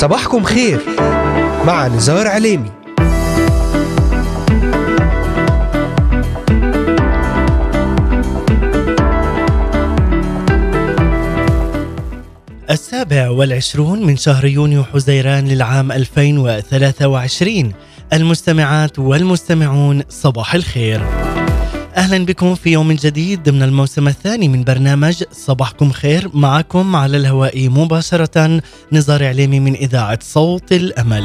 صباحكم خير. مع نزار عليمي. السابع والعشرون من شهر يونيو حزيران للعام 2023 المستمعات والمستمعون صباح الخير. أهلا بكم في يوم جديد ضمن الموسم الثاني من برنامج صباحكم خير معكم على الهواء مباشرة نزار عليمي من إذاعة صوت الأمل.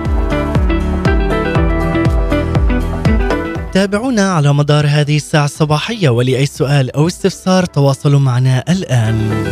تابعونا على مدار هذه الساعة الصباحية ولأي سؤال أو استفسار تواصلوا معنا الآن.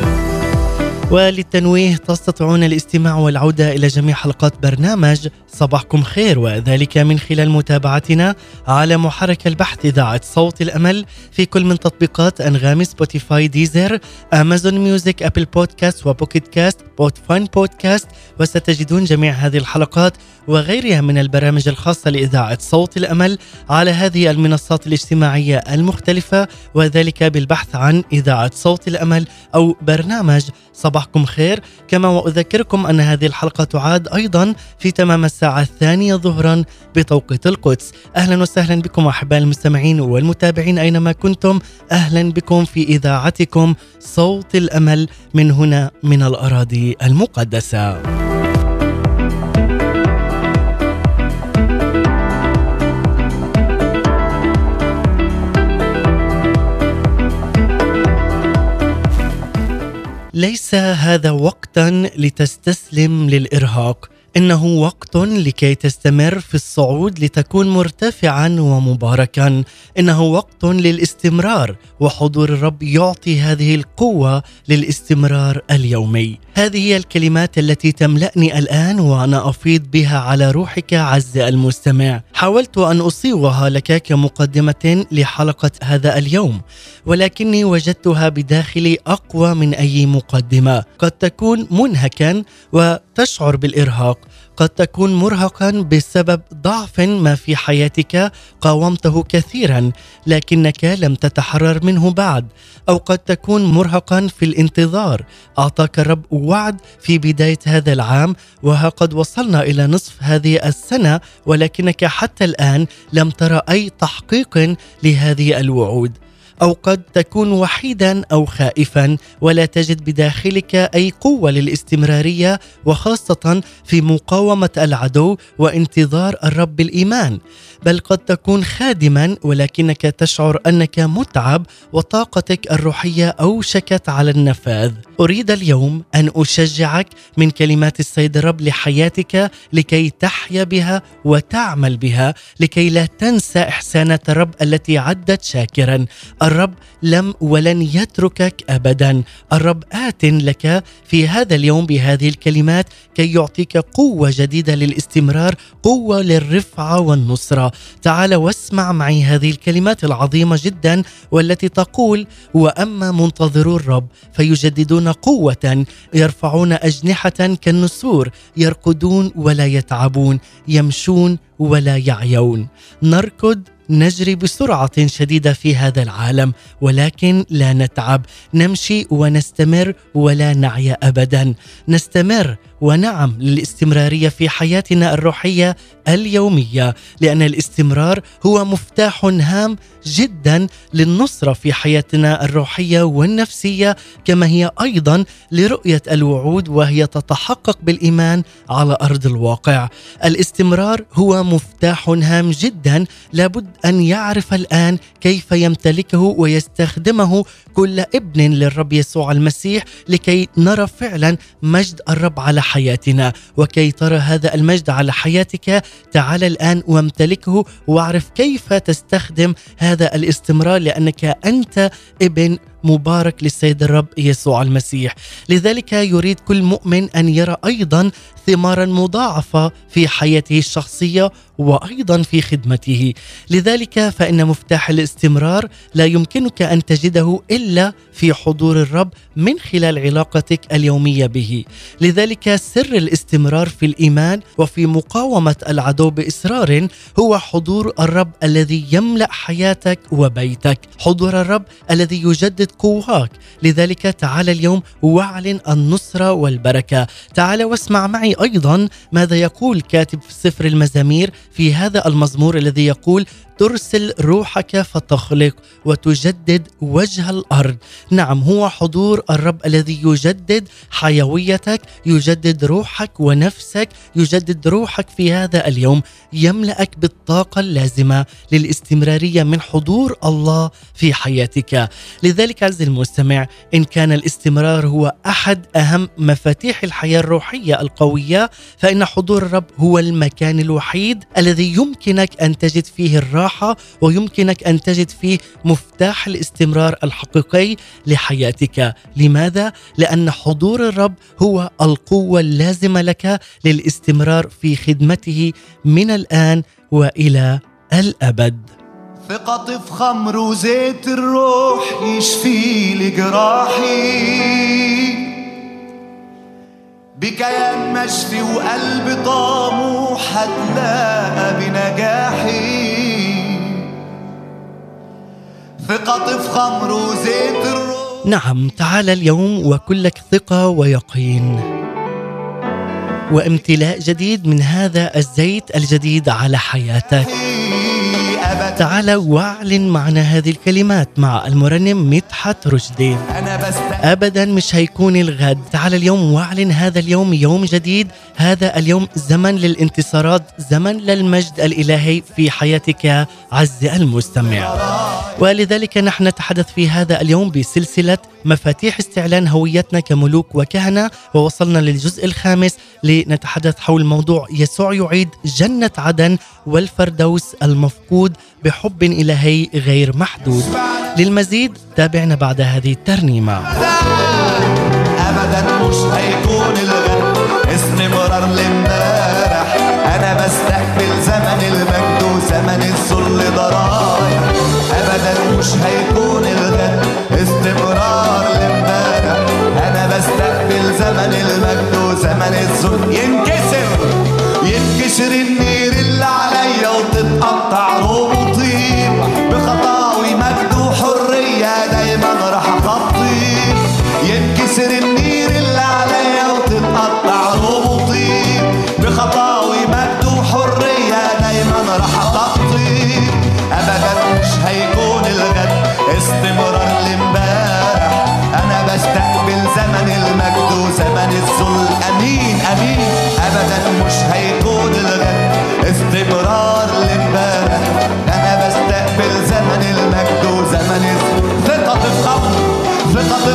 وللتنويه تستطيعون الاستماع والعودة إلى جميع حلقات برنامج صباحكم خير وذلك من خلال متابعتنا على محرك البحث إذاعة صوت الأمل في كل من تطبيقات أنغامي Spotify Deezer Amazon Music Apple Podcast و Pocket Casts بوتفاين بودكاست وستجدون جميع هذه الحلقات وغيرها من البرامج الخاصة لإذاعة صوت الأمل على هذه المنصات الاجتماعية المختلفة وذلك بالبحث عن إذاعة صوت الأمل أو برنامج صباحكم خير. كما وأذكركم أن هذه الحلقة تعاد أيضا في تمام الساعة الثانية ظهرا بتوقيت القدس. أهلا وسهلا بكم أحباء المستمعين والمتابعين أينما كنتم. أهلا بكم في إذاعتكم صوت الأمل من هنا من الأراضي. المقدسة. ليس هذا وقتا لتستسلم للإرهاق. إنه وقت لكي تستمر في الصعود لتكون مرتفعا ومباركا. إنه وقت للاستمرار وحضور الرب يعطي هذه القوة للاستمرار اليومي. هذه هي الكلمات التي تملأني الآن وأنا أفيض بها على روحك عز المستمع. حاولت أن أصيغها لك كمقدمة لحلقة هذا اليوم ولكني وجدتها بداخلي أقوى من أي مقدمة. قد تكون منهكا وتشعر بالإرهاق. قد تكون مرهقا بسبب ضعف ما في حياتك. قاومته كثيرا لكنك لم تتحرر منه بعد. أو قد تكون مرهقا في الانتظار. أعطاك الرب وعد في بداية هذا العام وها قد وصلنا إلى نصف هذه السنة ولكنك حتى الآن لم ترى أي تحقيق لهذه الوعود. أو قد تكون وحيدا أو خائفا ولا تجد بداخلك أي قوة للاستمرارية وخاصة في مقاومة العدو وانتظار الرب بالايمان بل قد تكون خادما ولكنك تشعر أنك متعب وطاقتك الروحية أوشكت على النفاذ. أريد اليوم أن أشجعك من كلمات السيد الرب لحياتك لكي تحيا بها وتعمل بها لكي لا تنسى إحسانات الرب التي عدت شاكرا. الرب لم ولن يتركك ابدا. الرب آت لك في هذا اليوم بهذه الكلمات كي يعطيك قوة جديدة للاستمرار قوة للرفعة والنصرة. تعال واسمع معي هذه الكلمات العظيمة جدا والتي تقول وأما منتظرو الرب فيجددون قوة يرفعون أجنحة كالنسور يرقدون ولا يتعبون يمشون ولا يعيون. نركض نجري بسرعة شديدة في هذا العالم ولكن لا نتعب. نمشي ونستمر ولا نعيا ابدا. نستمر ونعم للاستمرارية في حياتنا الروحية اليومية لأن الاستمرار هو مفتاح هام جدا للنصرة في حياتنا الروحية والنفسية كما هي أيضا لرؤية الوعود وهي تتحقق بالإيمان على أرض الواقع. الاستمرار هو مفتاح هام جدا لابد أن يعرف الآن كيف يمتلكه ويستخدمه كل ابن للرب يسوع المسيح لكي نرى فعلا مجد الرب على حياتنا. وكي ترى هذا المجد على حياتك تعال الآن وامتلكه واعرف كيف تستخدم هذا الاستمرار لأنك أنت ابن مبارك للسيد الرب يسوع المسيح. لذلك يريد كل مؤمن أن يرى أيضا ثمارا مضاعفة في حياته الشخصية وأيضا في خدمته. لذلك فإن مفتاح الاستمرار لا يمكنك أن تجده إلا في حضور الرب من خلال علاقتك اليومية به. لذلك سر الاستمرار في الإيمان وفي مقاومة العدو بإصرار هو حضور الرب الذي يملأ حياتك وبيتك. حضور الرب الذي يجدد قواك. لذلك تعال اليوم واعلن النصره والبركة. تعال واسمع معي أيضا ماذا يقول كاتب في سفر المزامير في هذا المزمور الذي يقول ترسل روحك فتخلق وتجدد وجه الأرض. نعم هو حضور الرب الذي يجدد حيويتك يجدد روحك ونفسك يجدد روحك في هذا اليوم يملأك بالطاقة اللازمة للاستمرارية من حضور الله في حياتك. لذلك عز المستمع إن كان الاستمرار هو أحد أهم مفاتيح الحياة الروحية القوية فإن حضور الرب هو المكان الوحيد الذي يمكنك أن تجد فيه الراحة ويمكنك أن تجد فيه مفتاح الاستمرار الحقيقي لحياتك، لماذا؟ لأن حضور الرب هو القوة اللازمة لك للاستمرار في خدمته من الآن وإلى الأبد. في خمر وزيت الروح يشفي لي جراحي بكيان مشفي وقلب طموح هتلاقى بنجاحي. ثقة في خمر وزيت الروح. نعم تعال اليوم وكلك ثقة ويقين. وامتلاء جديد من هذا الزيت الجديد على حياتك. تعال واعلن معنا هذه الكلمات مع المرنم مدحت رشدي. أنا ابدا مش هيكون الغد. تعال اليوم واعلن هذا اليوم يوم جديد. هذا اليوم زمن للانتصارات زمن للمجد الإلهي في حياتك عز المستمع. ولذلك نحن نتحدث في هذا اليوم بسلسلة مفاتيح استعلان هويتنا كملوك وكهنة. ووصلنا للجزء الخامس لنتحدث حول موضوع يسوع يعيد جنة عدن والفردوس المفقود بحب إلهي غير محدود. للمزيد تابعنا بعد هذه الترنيمة. ابدا مش هيكون الغد استمرار لامبارح. أنا بستقبل زمن المجد وزمن الذل ده ابدا مش هيكون الغد استمرار لامبارح. أنا بستقبل زمن المجد وزمن الذل. ينكسر. ينكسر النير اللي عليا وتتقطع ربطي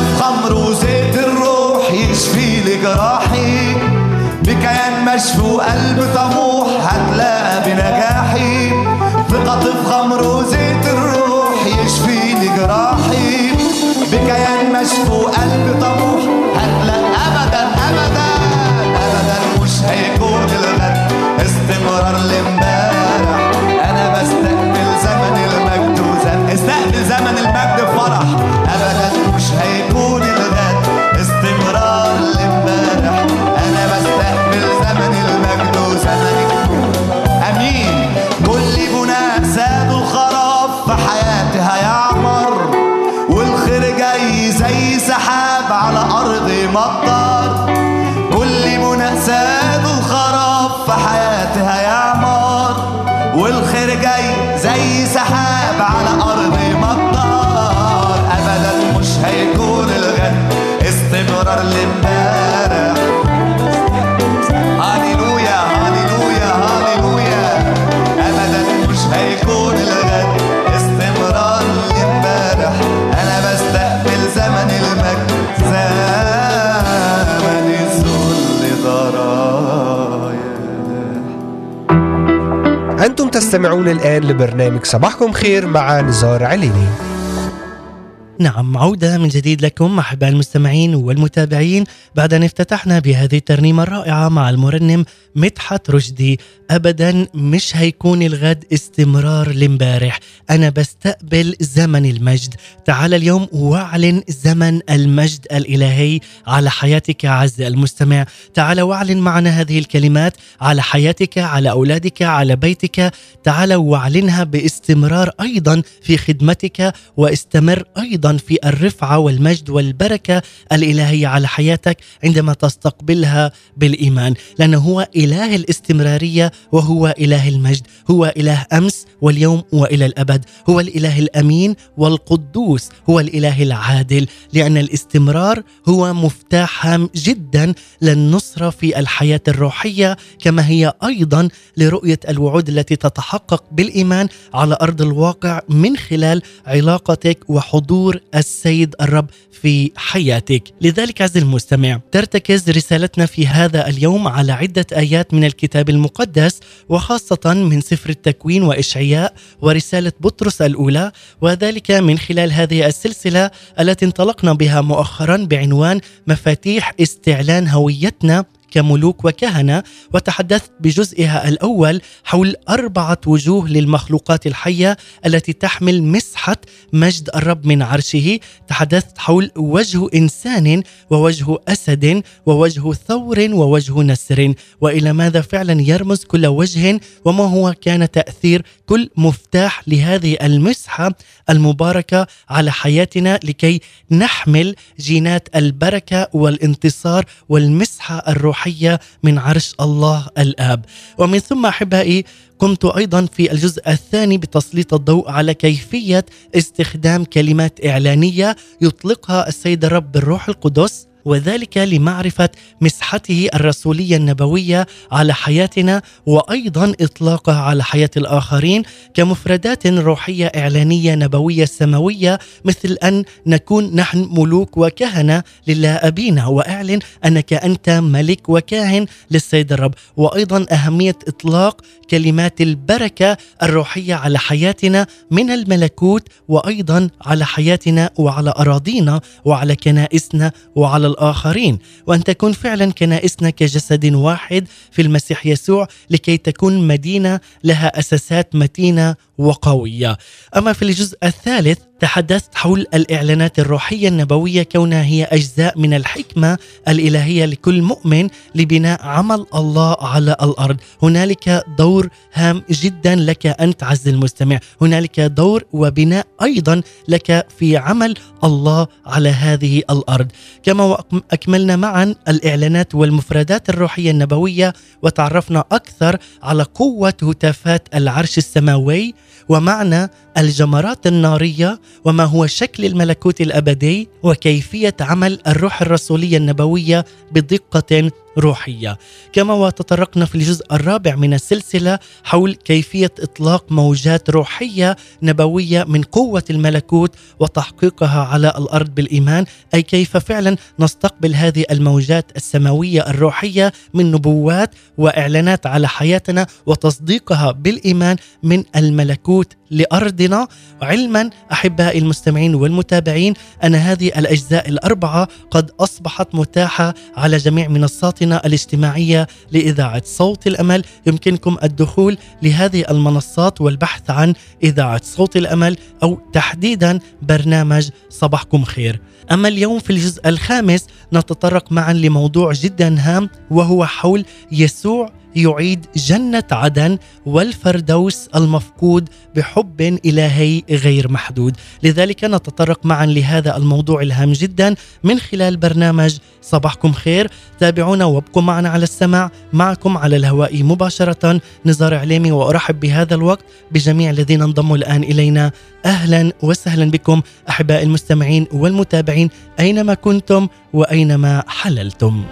في خمر وزيت الروح يشفي لي جراحي بكيان مشفي وقلب طموح هتلاقى بنجاحي. ثقة في خمر وزيت الروح يشفي لي جراحي بكيان مشفي وقلب طموح والخير جاي زي سحاب على أرض مطار. أبدا مش هيكون الغد استمرار لامبارح تستمعون الآن لبرنامج صباحكم خير مع نزار عليني. نعم عودة من جديد لكم أحباء المستمعين والمتابعين. بعد أن افتتحنا بهذه الترنيمة الرائعة مع المرنم مدحت رشدي أبدا مش هيكون الغد استمرار لامبارح. أنا بستقبل زمن المجد. تعال اليوم واعلن زمن المجد الإلهي على حياتك عز المستمع. تعال واعلن معنا هذه الكلمات على حياتك على أولادك على بيتك. تعال واعلنها باستمرار أيضا في خدمتك واستمر أيضا في الرفعة والمجد والبركة الإلهية على حياتك عندما تستقبلها بالإيمان. لأنه هو إله الاستمرارية وهو إله المجد هو إله أمس واليوم وإلى الأبد هو الإله الأمين والقدوس هو الإله العادل لأن الاستمرار هو مفتاح هام جدا للنصرة في الحياة الروحية كما هي أيضا لرؤية الوعود التي تتحقق بالإيمان على أرض الواقع من خلال علاقتك وحضور السيد الرب في حياتك. لذلك عز المستمع ترتكز رسالتنا في هذا اليوم على عدة آيات من الكتاب المقدس وخاصة من سفر التكوين وإشعياء ورسالة بطرس الأولى وذلك من خلال هذه السلسلة التي انطلقنا بها مؤخرا بعنوان مفاتيح استعلان هويتنا كملوك وكهنة وتحدثت بجزئها الأول حول أربعة وجوه للمخلوقات الحية التي تحمل مسحة مجد الرب من عرشه. تحدثت حول وجه إنسان ووجه أسد ووجه ثور ووجه نسر. وإلى ماذا فعلا يرمز كل وجه وما هو كان تأثير كل مفتاح لهذه المسحة المباركة على حياتنا لكي نحمل جينات البركة والانتصار والمسحة الروحية؟ من عرش الله الآب. ومن ثم أحبائي قمت أيضا في الجزء الثاني بتسليط الضوء على كيفية استخدام كلمات إعلانية يطلقها السيد الرب بالروح القدس. وذلك لمعرفة مسحته الرسولية النبوية على حياتنا وأيضا اطلاقها على حياة الآخرين كمفردات روحية إعلانية نبوية سماوية مثل أن نكون نحن ملوك وكهنة لله أبينا. وأعلن أنك أنت ملك وكاهن للسيد الرب. وأيضا أهمية إطلاق كلمات البركة الروحية على حياتنا من الملكوت وأيضا على حياتنا وعلى أراضينا وعلى كنائسنا وعلى الآخرين وأن تكون فعلا كنائسنا كجسد واحد في المسيح يسوع لكي تكون مدينة لها أساسات متينة وقوية. أما في الجزء الثالث تحدثت حول الإعلانات الروحية النبوية كونها هي أجزاء من الحكمة الإلهية لكل مؤمن لبناء عمل الله على الأرض، هنالك دور هام جدا لك أنت عز المستمع، هنالك دور وبناء أيضا لك في عمل الله على هذه الأرض، كما أكملنا معا الإعلانات والمفردات الروحية النبوية وتعرفنا أكثر على قوة هتافات العرش السماوي ومعنى الجمرات النارية وما هو شكل الملكوت الأبدي وكيفية عمل الروح الرسولية النبوية بدقة روحية. كما وتطرقنا في الجزء الرابع من السلسلة حول كيفية إطلاق موجات روحية نبوية من قوة الملكوت وتحقيقها على الأرض بالإيمان أي كيف فعلا نستقبل هذه الموجات السماوية الروحية من نبوات وإعلانات على حياتنا وتصديقها بالإيمان من الملكوت لأرضنا. علما احبائي المستمعين والمتابعين أن هذه الأجزاء الأربعة قد أصبحت متاحة على جميع منصاتنا الاجتماعية لإذاعة صوت الأمل. يمكنكم الدخول لهذه المنصات والبحث عن إذاعة صوت الأمل أو تحديدا برنامج صباحكم خير. أما اليوم في الجزء الخامس نتطرق معا لموضوع جدا هام وهو حول يسوع يعيد جنة عدن والفردوس المفقود بحب إلهي غير محدود. لذلك نتطرق معا لهذا الموضوع الهام جدا من خلال برنامج صباحكم خير. تابعونا وابقوا معنا على السمع معكم على الهواء مباشرة نزار عليمي وأرحب بهذا الوقت بجميع الذين انضموا الآن إلينا. أهلا وسهلا بكم أحباء المستمعين والمتابعين أينما كنتم وأينما حللتم.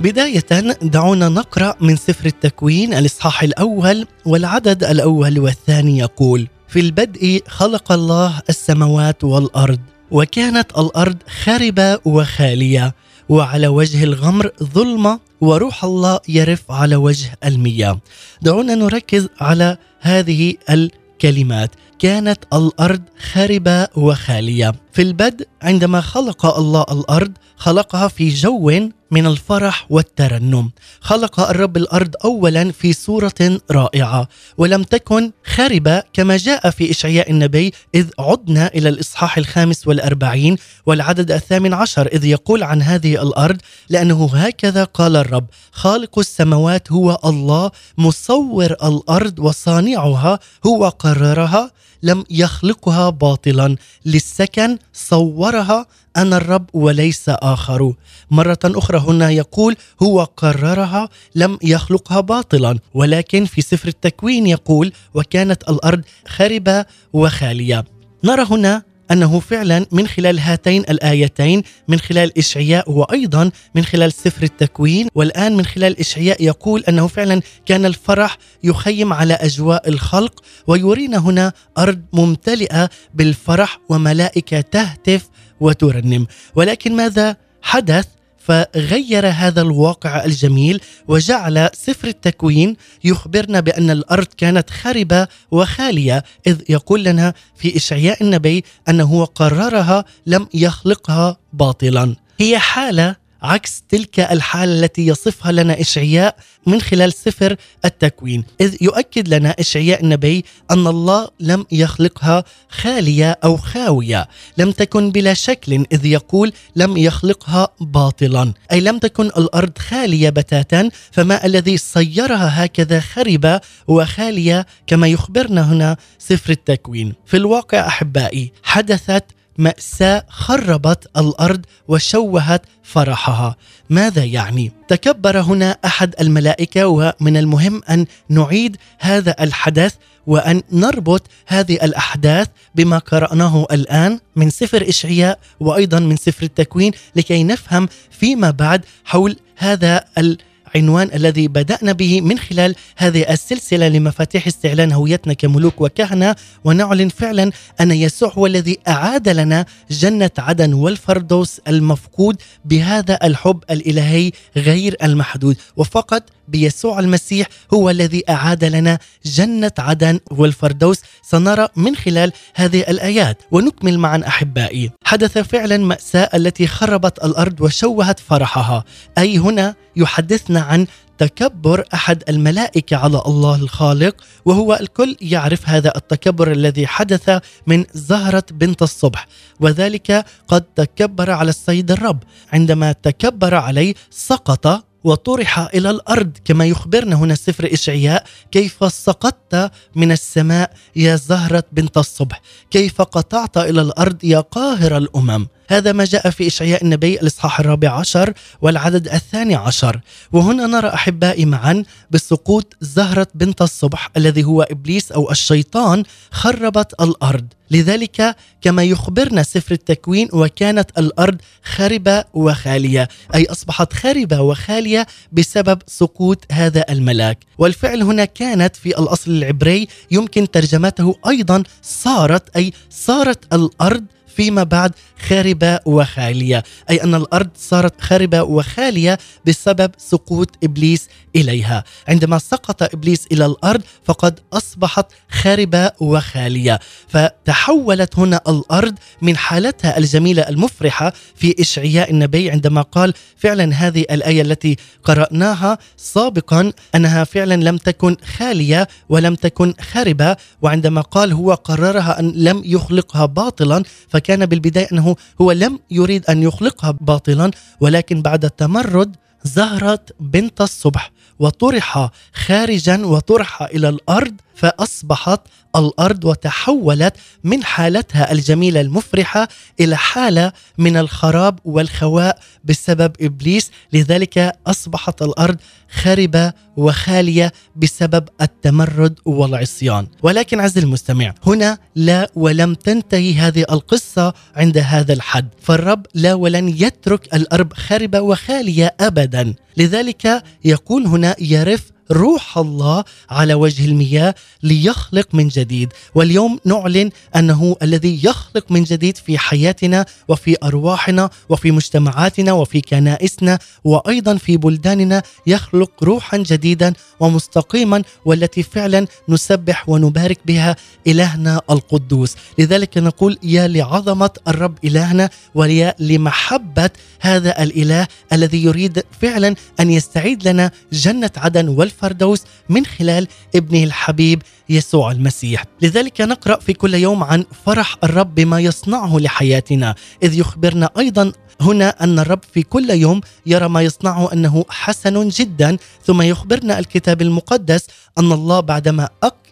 بداية دعونا نقرأ من سفر التكوين الإصحاح الأول والعدد الأول والثاني يقول: في البدء خلق الله السماوات والأرض، وكانت الأرض خربة وخالية، وعلى وجه الغمر ظلمة وروح الله يرف على وجه المياه. دعونا نركز على هذه الكلمات، كانت الأرض خربه وخالية. في البدء عندما خلق الله الأرض خلقها في جو من الفرح والترنم. خلق الرب الأرض اولا في صورة رائعة ولم تكن خربه كما جاء في إشعياء النبي إذ عدنا إلى الإصحاح الخامس والأربعين والعدد الثامن عشر إذ يقول عن هذه الأرض لأنه هكذا قال الرب خالق السماوات هو الله مصور الأرض وصانعها هو قررها لم يخلقها باطلا للسكن صورها أنا الرب وليس آخر. مرة أخرى هنا يقول هو قررها لم يخلقها باطلا. ولكن في سفر التكوين يقول وكانت الأرض خربة وخالية. نرى هنا أنه فعلا من خلال هاتين الآيتين من خلال إشعياء وأيضا من خلال سفر التكوين والآن من خلال إشعياء يقول أنه فعلا كان الفرح يخيم على أجواء الخلق ويرينا هنا أرض ممتلئة بالفرح وملائكة تهتف وترنم. ولكن ماذا حدث؟ فغير هذا الواقع الجميل وجعل سفر التكوين يخبرنا بأن الأرض كانت خربه وخالية إذ يقول لنا في إشعياء النبي أنه قررها لم يخلقها باطلا. هي حالة عكس تلك الحالة التي يصفها لنا إشعياء من خلال سفر التكوين إذ يؤكد لنا إشعياء النبي أن الله لم يخلقها خالية أو خاوية لم تكن بلا شكل إذ يقول لم يخلقها باطلا أي لم تكن الأرض خالية بتاتا فما الذي صيرها هكذا خربة وخالية كما يخبرنا هنا سفر التكوين. في الواقع أحبائي حدثت مأساة خربت الأرض وشوهت فرحها ماذا يعني؟ تكبر هنا أحد الملائكة ومن المهم أن نعيد هذا الحدث وأن نربط هذه الأحداث بما قرأناه الآن من سفر إشعياء وأيضا من سفر التكوين لكي نفهم فيما بعد حول هذا ال عنوان الذي بدأنا به من خلال هذه السلسلة لمفاتيح استعلان هويتنا كملوك وكهنة. ونعلن فعلا أن يسوع هو الذي أعاد لنا جنة عدن والفردوس المفقود بهذا الحب الإلهي غير المحدود. وفقط بيسوع المسيح هو الذي أعاد لنا جنة عدن والفردوس سنرى من خلال هذه الآيات. ونكمل معا أحبائي. حدث فعلا مأساة التي خربت الأرض وشوهت فرحها. أي هنا يحدثنا عن تكبر أحد الملائكة على الله الخالق وهو الكل يعرف هذا التكبر الذي حدث من زهرة بنت الصبح. وذلك قد تكبر على السيد الرب. عندما تكبر عليه سقط وطرح إلى الأرض كما يخبرنا هنا سفر إشعياء كيف سقطت من السماء يا زهرة بنت الصبح؟ كيف قطعت إلى الأرض يا قاهر الأمم؟ هذا ما جاء في إشعياء النبي الإصحاح الرابع عشر والعدد الثاني عشر. وهنا نرى أحبائي معا بسقوط زهرة بنت الصبح الذي هو إبليس أو الشيطان خربت الأرض. لذلك كما يخبرنا سفر التكوين وكانت الأرض خربة وخالية أي أصبحت خربة وخالية بسبب سقوط هذا الملاك. والفعل هنا كانت في الأصل العبري يمكن ترجمته أيضا صارت أي صارت الأرض فيما بعد خاربة وخالية. أي أن الأرض صارت خاربة وخالية بسبب سقوط إبليس إليها. عندما سقط إبليس إلى الأرض فقد أصبحت خاربة وخالية. فتحولت هنا الأرض من حالتها الجميلة المفرحة في إشعياء النبي عندما قال فعلا هذه الآية التي قرأناها سابقا أنها فعلا لم تكن خالية ولم تكن خاربة. وعندما قال هو قررها أن لم يخلقها باطلا فكان بالبداية أنه هو لم يريد أن يخلقها باطلا ولكن بعد التمرد ظهرت بنت الصبح وطرح خارجا وطرح إلى الأرض فأصبحت الأرض وتحولت من حالتها الجميلة المفرحة إلى حالة من الخراب والخواء بسبب إبليس. لذلك أصبحت الأرض خربه وخالية بسبب التمرد والعصيان. ولكن عز المستمع هنا لا ولم تنتهي هذه القصة عند هذا الحد. فالرب لا ولن يترك الأرض خربه وخالية ابدا. لذلك يقول هنا يرف روح الله على وجه المياه ليخلق من جديد. واليوم نعلن أنه الذي يخلق من جديد في حياتنا وفي أرواحنا وفي مجتمعاتنا وفي كنائسنا وأيضا في بلداننا يخلق روحا جديدا ومستقيما والتي فعلا نسبح ونبارك بها إلهنا القدوس. لذلك نقول يا لعظمة الرب إلهنا ويا لمحبة هذا الإله الذي يريد فعلا أن يستعيد لنا جنة عدن والفردوس من خلال ابنه الحبيب يسوع المسيح. لذلك نقرأ في كل يوم عن فرح الرب بما يصنعه لحياتنا إذ يخبرنا أيضا هنا أن الرب في كل يوم يرى ما يصنعه أنه حسن جدا ثم يخبرنا الكتاب المقدس أن الله بعدما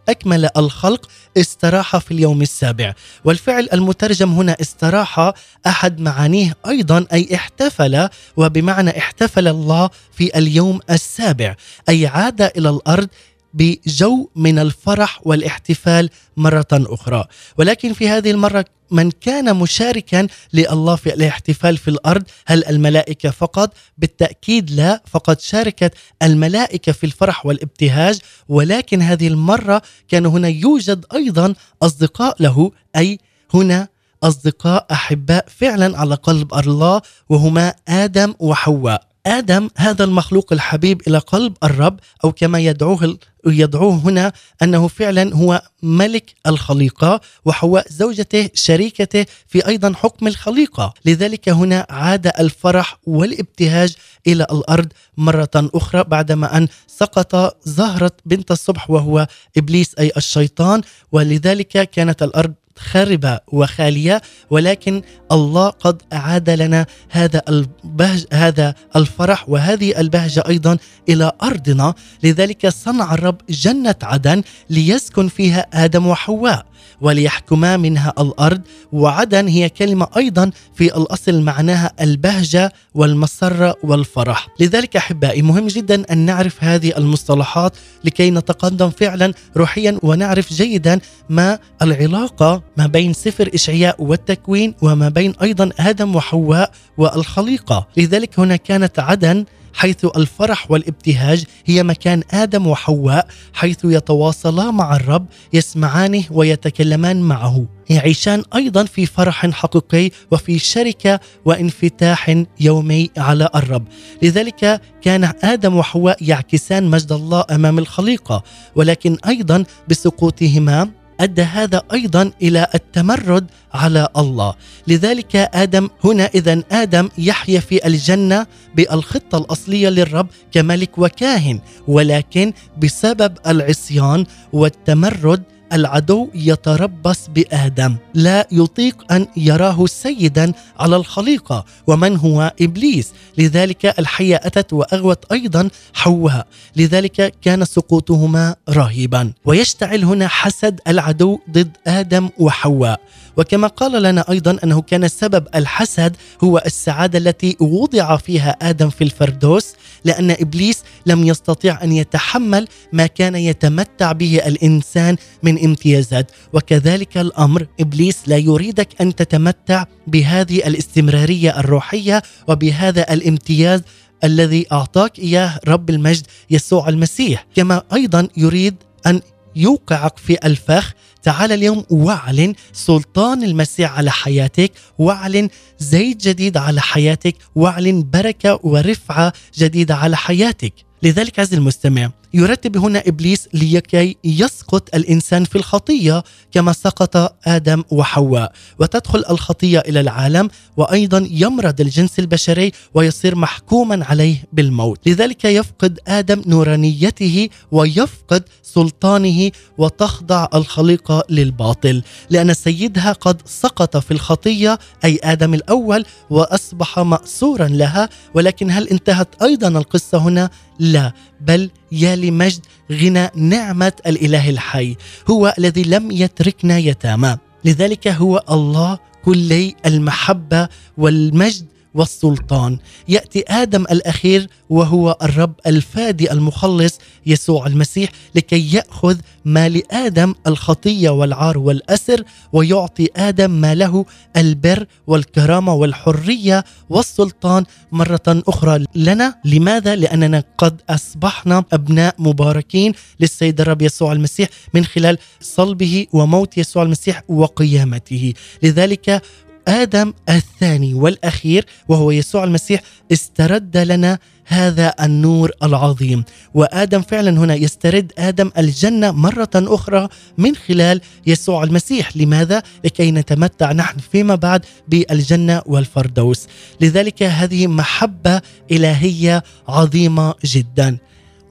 أكمل الخلق استراح في اليوم السابع. والفعل المترجم هنا استراح أحد معانيه أيضا أي احتفل وبمعنى احتفل الله في اليوم السابع أي عاد إلى الأرض بجو من الفرح والاحتفال مرة أخرى. ولكن في هذه المرة من كان مشاركا لله في الاحتفال في الأرض هل الملائكة فقط؟ بالتأكيد لا فقد شاركت الملائكة في الفرح والابتهاج. ولكن هذه المرة كان هنا يوجد أيضا أصدقاء له أي هنا أصدقاء أحباء فعلا على قلب الله وهما آدم وحواء. آدم هذا المخلوق الحبيب إلى قلب الرب أو كما يدعوه يدعوه هنا أنه فعلا هو ملك الخليقة وحواء زوجته شريكته في أيضا حكم الخليقة، لذلك هنا عاد الفرح والابتهاج إلى الأرض مرة أخرى بعدما أن سقط زهرة بنت الصبح وهو إبليس أي الشيطان. ولذلك كانت الأرض خربة وخالية ولكن الله قد أعاد لنا هذا البهج هذا الفرح وهذه البهجة أيضا إلى أرضنا. لذلك صنع الرب جنة عدن ليسكن فيها آدم وحواء وليحكما منها الأرض. وعدن هي كلمة أيضا في الأصل معناها البهجة والمسره والفرح. لذلك أحبائي مهم جدا أن نعرف هذه المصطلحات لكي نتقدم فعلا روحيا ونعرف جيدا ما العلاقة ما بين سفر إشعياء والتكوين وما بين أيضا آدم وحواء والخليقة. لذلك هنا كانت عدن حيث الفرح والابتهاج هي مكان آدم وحواء حيث يتواصلا مع الرب يسمعانه ويتكلمان معه. يعيشان أيضا في فرح حقيقي وفي شركة وانفتاح يومي على الرب. لذلك كان آدم وحواء يعكسان مجد الله أمام الخليقة ولكن أيضا بسقوطهما أدى هذا أيضا إلى التمرد على الله. لذلك آدم هنا اذا آدم يحيا في الجنة بالخطة الأصلية للرب كملك وكاهن ولكن بسبب العصيان والتمرد العدو يتربص بآدم. لا يطيق أن يراه سيدا على الخليقة. ومن هو؟ إبليس. لذلك الحية أتت وأغوت أيضا حواء. لذلك كان سقوطهما رهيبا ويشتعل هنا حسد العدو ضد آدم وحواء. وكما قال لنا أيضا أنه كان سبب الحسد هو السعادة التي وضع فيها آدم في الفردوس. لأن إبليس لم يستطيع أن يتحمل ما كان يتمتع به الإنسان من امتيازات. وكذلك الأمر إبليس لا يريدك أن تتمتع بهذه الاستمرارية الروحية وبهذا الامتياز الذي أعطاك إياه رب المجد يسوع المسيح. كما أيضا يريد أن يوقعك في الفخ تعال اليوم واعلن سلطان المسيح على حياتك واعلن زيت جديد على حياتك واعلن بركة ورفعة جديدة على حياتك. لذلك عز المستمع يرتب هنا إبليس لكي يسقط الإنسان في الخطية كما سقط آدم وحواء. وتدخل الخطية إلى العالم وأيضا يمرض الجنس البشري ويصير محكوما عليه بالموت. لذلك يفقد آدم نورانيته ويفقد سلطانه وتخضع الخليقة للباطل. لأن سيدها قد سقط في الخطية أي آدم الأول وأصبح ماسورا لها ولكن هل انتهت أيضا القصة هنا؟ لا بل يا لمجد غنى نعمة الإله الحي هو الذي لم يتركنا يتامى. لذلك هو الله كلي المحبة والمجد والسلطان. يأتي آدم الأخير وهو الرب الفادي المخلص يسوع المسيح لكي يأخذ ما لآدم الخطية والعار والأسر ويعطي آدم ما له البر والكرامة والحرية والسلطان مرة أخرى لنا. لماذا؟ لأننا قد أصبحنا أبناء مباركين للسيد الرب يسوع المسيح من خلال صلبه وموت يسوع المسيح وقيامته. لذلك آدم الثاني والأخير وهو يسوع المسيح استرد لنا هذا النور العظيم. وآدم فعلا هنا يسترد آدم الجنة مرة أخرى من خلال يسوع المسيح. لماذا؟ لكي نتمتع نحن فيما بعد بالجنة والفردوس. لذلك هذه محبة إلهية عظيمة جدا.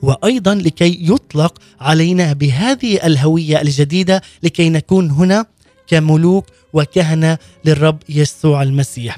وأيضا لكي يطلق علينا بهذه الهوية الجديدة لكي نكون هنا كملوك وكهنة للرب يسوع المسيح.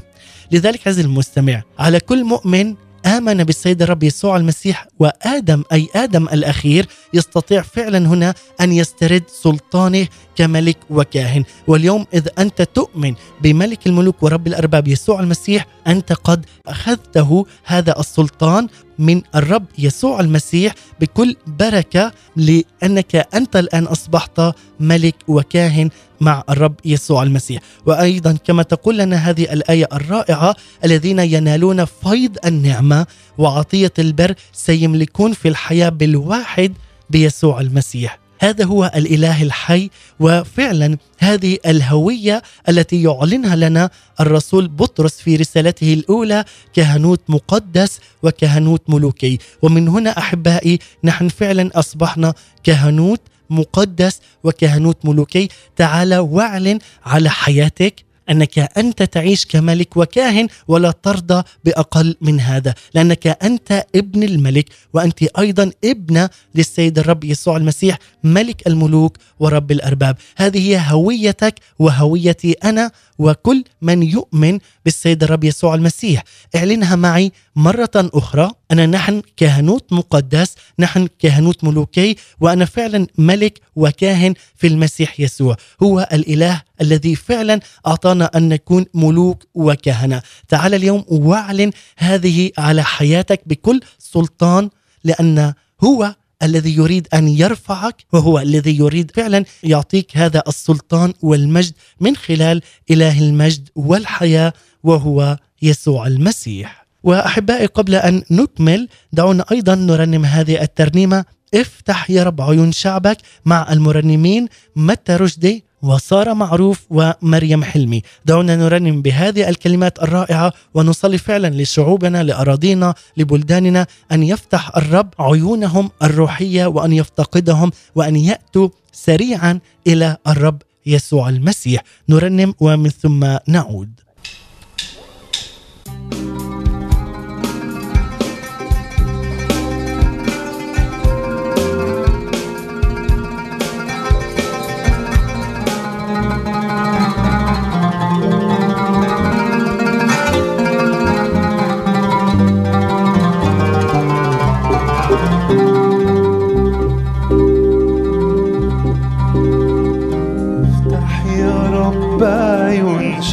لذلك عز المستمع على كل مؤمن آمن بالسيد الرب يسوع المسيح وآدم أي آدم الأخير يستطيع فعلا هنا أن يسترد سلطانه كملك وكاهن واليوم إذا أنت تؤمن بملك الملوك ورب الأرباب يسوع المسيح أنت قد أخذته هذا السلطان من الرب يسوع المسيح بكل بركة لأنك أنت الآن أصبحت ملك وكاهن مع الرب يسوع المسيح. وأيضا كما تقول لنا هذه الآية الرائعة الذين ينالون فيض النعمة وعطية البر سيملكون في الحياة بالواحد بيسوع المسيح. هذا هو الإله الحي وفعلا هذه الهوية التي يعلنها لنا الرسول بطرس في رسالته الأولى كهنوت مقدس وكهنوت ملوكي. ومن هنا أحبائي نحن فعلا أصبحنا كهنوت مقدس وكهنوت ملوكي. تعال واعلن على حياتك أنك أنت تعيش كملك وكاهن ولا ترضى بأقل من هذا لأنك أنت ابن الملك وأنت أيضا ابنة للسيد الرب يسوع المسيح ملك الملوك ورب الأرباب. هذه هي هويتك وهويتي أنا وكل من يؤمن بالسيد الرب يسوع المسيح. اعلنها معي مرة أخرى. أنا نحن كهنوت مقدس نحن كهنوت ملوكي وأنا فعلا ملك وكاهن في المسيح يسوع. هو الإله الذي فعلا أعطانا أن نكون ملوك وكهنة. تعال اليوم واعلن هذه على حياتك بكل سلطان لأن هو الذي يريد أن يرفعك وهو الذي يريد فعلا يعطيك هذا السلطان والمجد من خلال إله المجد والحياة وهو يسوع المسيح. وأحبائي قبل أن نكمل دعونا أيضا نرنم هذه الترنيمة. افتح يا رب عيون شعبك مع المرنمين. متى رشدي؟ وصار معروف ومريم حلمي. دعونا نرنم بهذه الكلمات الرائعة ونصلي فعلا لشعوبنا لأراضينا لبلداننا أن يفتح الرب عيونهم الروحية وأن يفتقدهم وأن يأتوا سريعا إلى الرب يسوع المسيح. نرنم ومن ثم نعود.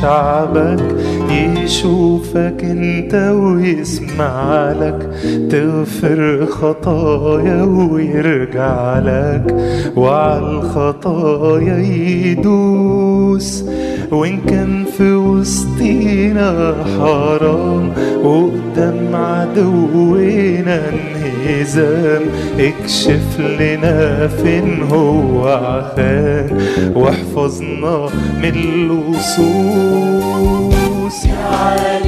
عيون شعبك يشوفك انت ويسمع لك تغفر خطايا ويرجع لك. وعلى الخطايا يدوس وإن كان في وسطينا حرام وقدام عدونا انهزام. اكشف لنا فين هو عخان واحفظنا من اللصوص يا علي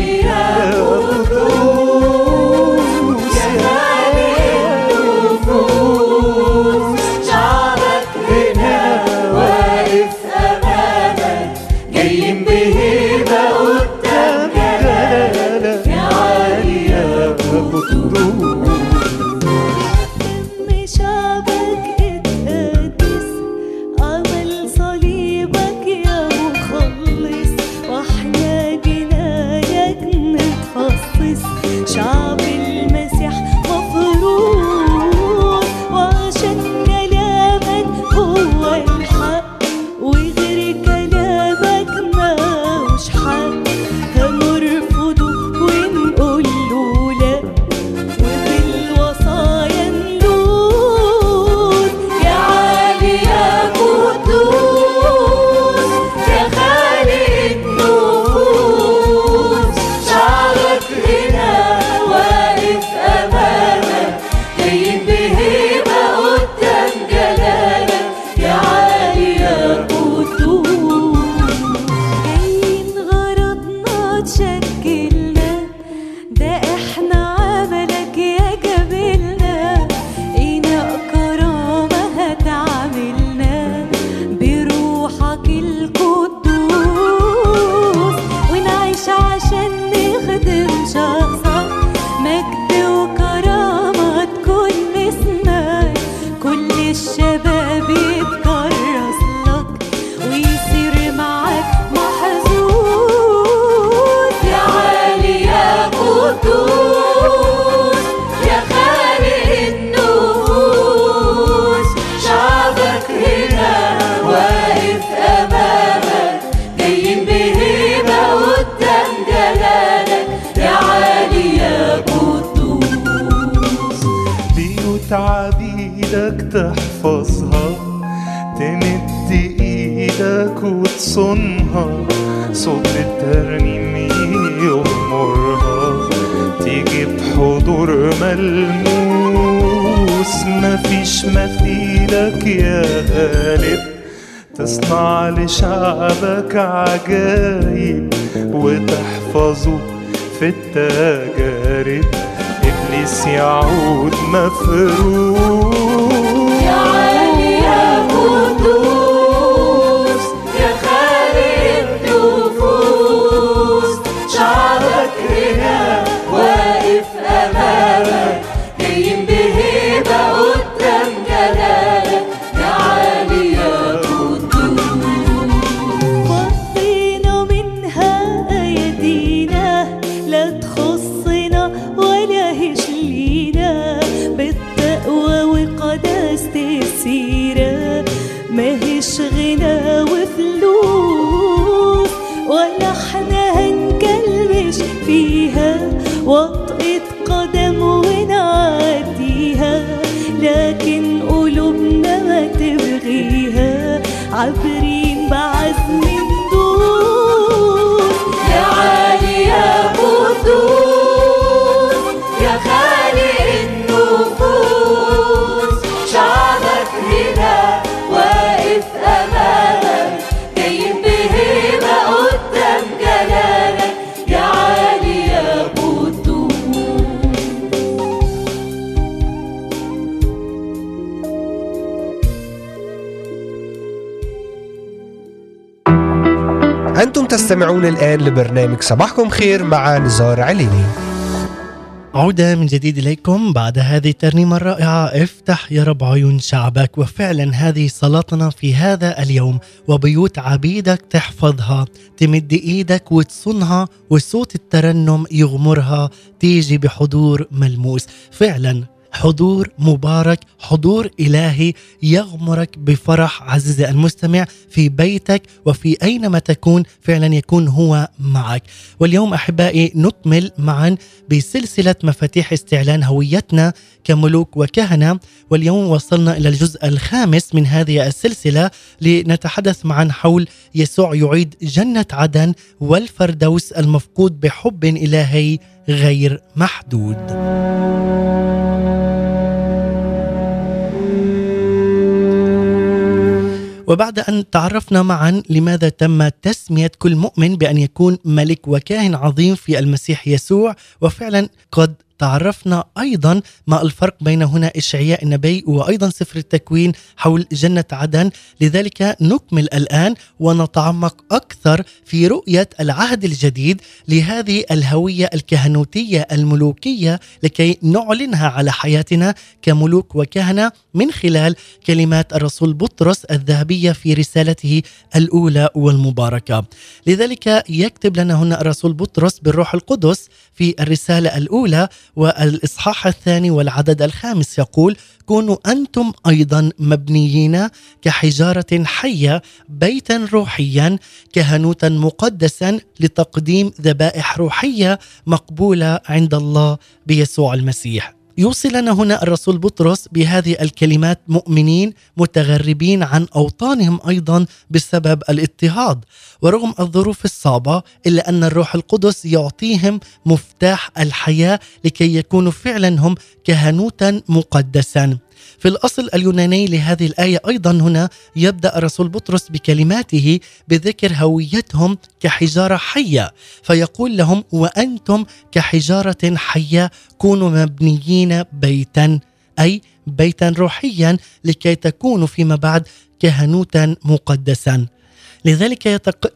بيوت عبيدك تحفظها تمد إيدك وتصونها صوت الترنيم يغمرها تيجي بحضور ملموس مفيش مثيلك يا غالب. تصنع لشعبك عجايب وتحفظه في التجارب. إبليس يعود مفروض. أنتم تستمعون الآن لبرنامج صباحكم خير مع نزار عليني. عودة من جديد إليكم بعد هذه الترنيمة الرائعة. افتح يا رب عيون شعبك وفعلا هذه صلاتنا في هذا اليوم وبيوت عبيدك تحفظها تمد إيدك وتصونها وصوت الترنم يغمرها تيجي بحضور ملموس. فعلا حضور مبارك حضور إلهي يغمرك بفرح عزيزي المستمع في بيتك وفي أينما تكون فعلا يكون هو معك. واليوم أحبائي نكمل معا بسلسلة مفاتيح استعلان هويتنا كملوك وكهنة. واليوم وصلنا إلى الجزء الخامس من هذه السلسلة لنتحدث معا حول يسوع يعيد جنة عدن والفردوس المفقود بحب إلهي غير محدود. وبعد أن تعرفنا معا لماذا تم تسمية كل مؤمن بأن يكون ملك وكاهن عظيم في المسيح يسوع وفعلا قد تعرفنا أيضا ما الفرق بين هنا إشعياء النبي وأيضا سفر التكوين حول جنة عدن. لذلك نكمل الآن ونتعمق أكثر في رؤية العهد الجديد لهذه الهوية الكهنوتية الملوكية لكي نعلنها على حياتنا كملوك وكهنة من خلال كلمات الرسول بطرس الذهبية في رسالته الأولى والمباركة. لذلك يكتب لنا هنا الرسول بطرس بالروح القدس في الرسالة الأولى والإصحاح الثاني والعدد الخامس يقول كونوا أنتم أيضا مبنيين كحجارة حية بيتا روحيا كهنوتا مقدسا لتقديم ذبائح روحية مقبولة عند الله بيسوع المسيح. يوصي لنا هنا الرسول بطرس بهذه الكلمات مؤمنين متغربين عن أوطانهم أيضا بسبب الاضطهاد. ورغم الظروف الصعبة إلا أن الروح القدس يعطيهم مفتاح الحياة لكي يكونوا فعلا هم كهنوتا مقدسا. في الأصل اليوناني لهذه الآية أيضا هنا يبدأ الرسول بطرس بكلماته بذكر هويتهم كحجارة حية فيقول لهم وأنتم كحجارة حية كونوا مبنيين بيتا أي بيتا روحيا لكي تكونوا فيما بعد كهنوتا مقدسا لذلك.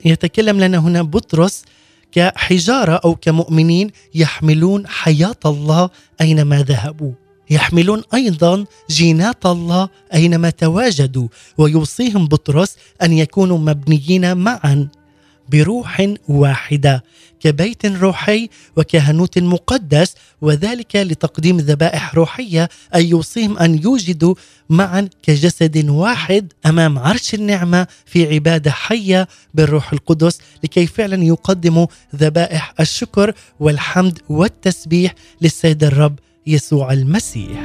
يتكلم لنا هنا بطرس كحجارة أو كمؤمنين يحملون حياة الله أينما ذهبوا يحملون أيضا جينات الله أينما تواجدوا ويوصيهم بطرس أن يكونوا مبنيين معا بروح واحدة كبيت روحي وكهنوت مقدس وذلك لتقديم ذبائح روحية أي يوصيهم أن يوجدوا معا كجسد واحد أمام عرش النعمة في عبادة حية بالروح القدس لكي فعلا يقدموا ذبائح الشكر والحمد والتسبيح للسيد الرب يسوع المسيح.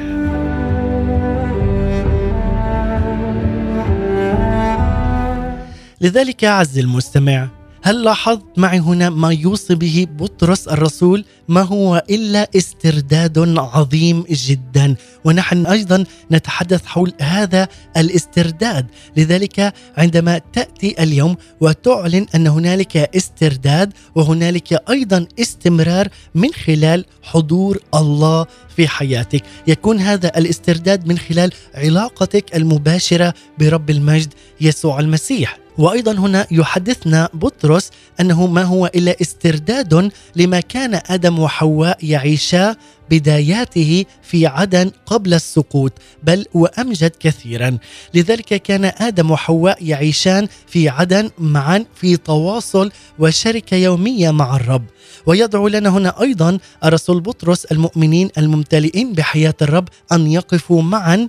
لذلك عز المستمع هل لاحظت معي هنا ما يوصي به بطرس الرسول؟ ما هو إلا استرداد عظيم جدا. ونحن أيضا نتحدث حول هذا الاسترداد. لذلك عندما تأتي اليوم وتعلن أن هنالك استرداد وهنالك أيضا استمرار من خلال حضور الله في حياتك. يكون هذا الاسترداد من خلال علاقتك المباشرة برب المجد يسوع المسيح. وأيضا هنا يحدثنا بطرس أنه ما هو إلا استرداد لما كان آدم وحواء يعيشا بداياته في عدن قبل السقوط بل وأمجد كثيرا. لذلك كان آدم وحواء يعيشان في عدن معا في تواصل وشركة يومية مع الرب. ويدعو لنا هنا أيضا الرسول بطرس المؤمنين الممتلئين بحياة الرب أن يقفوا معا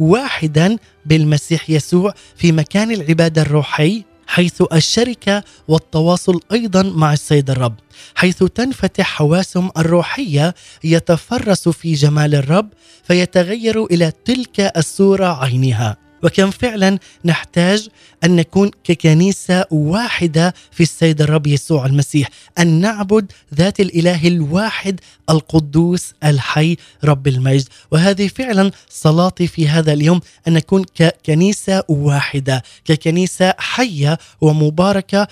واحدا بالمسيح يسوع في مكان العبادة الروحي حيث الشركة والتواصل أيضا مع السيد الرب حيث تنفتح حواسهم الروحية يتفرس في جمال الرب فيتغير إلى تلك الصورة عينها. وكم فعلا نحتاج أن نكون ككنيسة واحدة في السيد الرب يسوع المسيح أن نعبد ذات الإله الواحد القدوس الحي رب المجد. وهذه فعلا صلاتي في هذا اليوم أن نكون ككنيسة واحدة ككنيسة حية ومباركة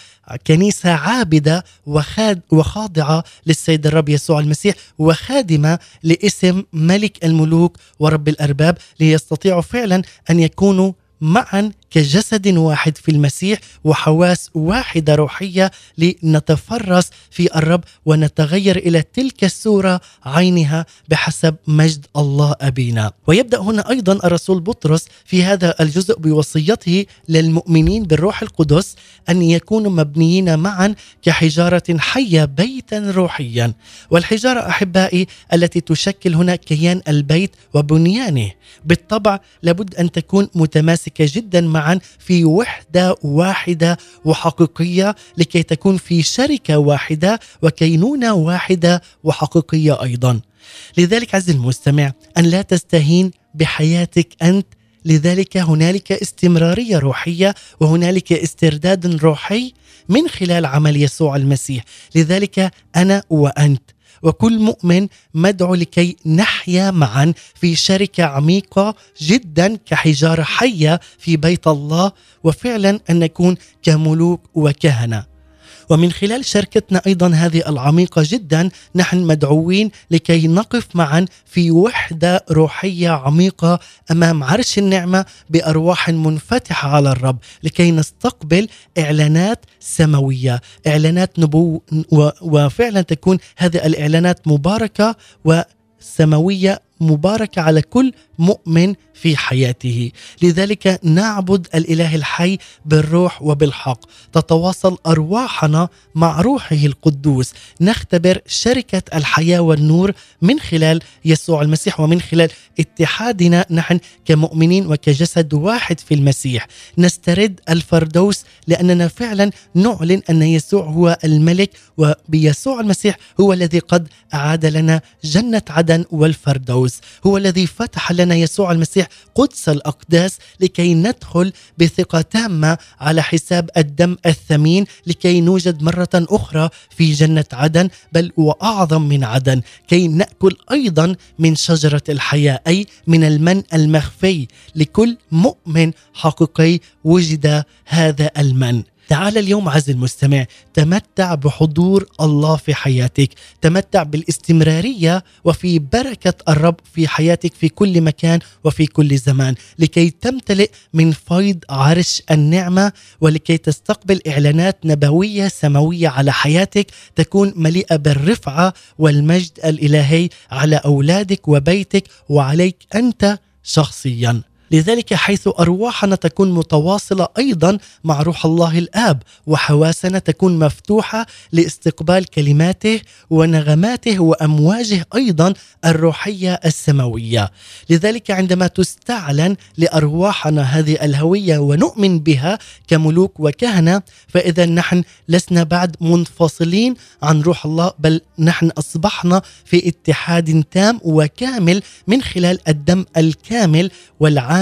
كنيسة عابدة وخاد وخاضعة للسيد الرب يسوع المسيح وخادمة لاسم ملك الملوك ورب الأرباب ليستطيعوا فعلا أن يكونوا معا كجسد واحد في المسيح وحواس واحدة روحية لنتفرس في الرب ونتغير إلى تلك الصورة عينها بحسب مجد الله أبينا. ويبدأ هنا أيضا الرسول بطرس في هذا الجزء بوصيته للمؤمنين بالروح القدس أن يكونوا مبنيين معا كحجارة حية بيتا روحيا. والحجارة أحبائي التي تشكل هنا كيان البيت وبنيانه. بالطبع لابد أن تكون متماسكة جدا في وحدة واحدة وحقيقية لكي تكون في شركة واحدة وكينونة واحدة وحقيقية أيضا. لذلك عز المستمع أن لا تستهين بحياتك أنت. لذلك هنالك استمرارية روحية وهنالك استرداد روحي من خلال عمل يسوع المسيح. لذلك أنا وأنت وكل مؤمن مدعو لكي نحيا معا في شركة عميقة جدا كحجارة حية في بيت الله وفعلا أن نكون كملوك وكهنة. ومن خلال شركتنا أيضا هذه العميقة جدا نحن مدعوين لكي نقف معا في وحدة روحية عميقة أمام عرش النعمة بأرواح منفتحة على الرب لكي نستقبل إعلانات سماوية، إعلانات نبو و- وفعلا تكون هذه الإعلانات مباركة وسماوية مباركة على كل مؤمن في حياته. لذلك نعبد الإله الحي بالروح وبالحق. تتواصل أرواحنا مع روحه القدوس. نختبر شركة الحياة والنور من خلال يسوع المسيح ومن خلال اتحادنا نحن كمؤمنين وكجسد واحد في المسيح. نسترد الفردوس لأننا فعلا نعلن أن يسوع هو الملك وبيسوع المسيح هو الذي قد أعاد لنا جنة عدن والفردوس. هو الذي فتح لنا يسوع المسيح قدس الأقداس لكي ندخل بثقة تامة على حساب الدم الثمين لكي نوجد مرة أخرى في جنة عدن بل واعظم من عدن كي نأكل أيضا من شجرة الحياة أي من المن المخفي لكل مؤمن حقيقي وجد هذا المن. تعال اليوم عز المستمع تمتع بحضور الله في حياتك تمتع بالاستمرارية وفي بركة الرب في حياتك في كل مكان وفي كل زمان لكي تمتلئ من فيض عرش النعمة ولكي تستقبل إعلانات نبوية سماوية على حياتك تكون مليئة بالرفعة والمجد الإلهي على أولادك وبيتك وعليك أنت شخصياً. لذلك حيث أرواحنا تكون متواصلة أيضا مع روح الله الآب وحواسنا تكون مفتوحة لاستقبال كلماته ونغماته وأمواجه أيضا الروحية السماوية. لذلك عندما تستعلن لأرواحنا هذه الهوية ونؤمن بها كملوك وكهنة فإذا نحن لسنا بعد منفصلين عن روح الله بل نحن أصبحنا في اتحاد تام وكامل من خلال الدم الكامل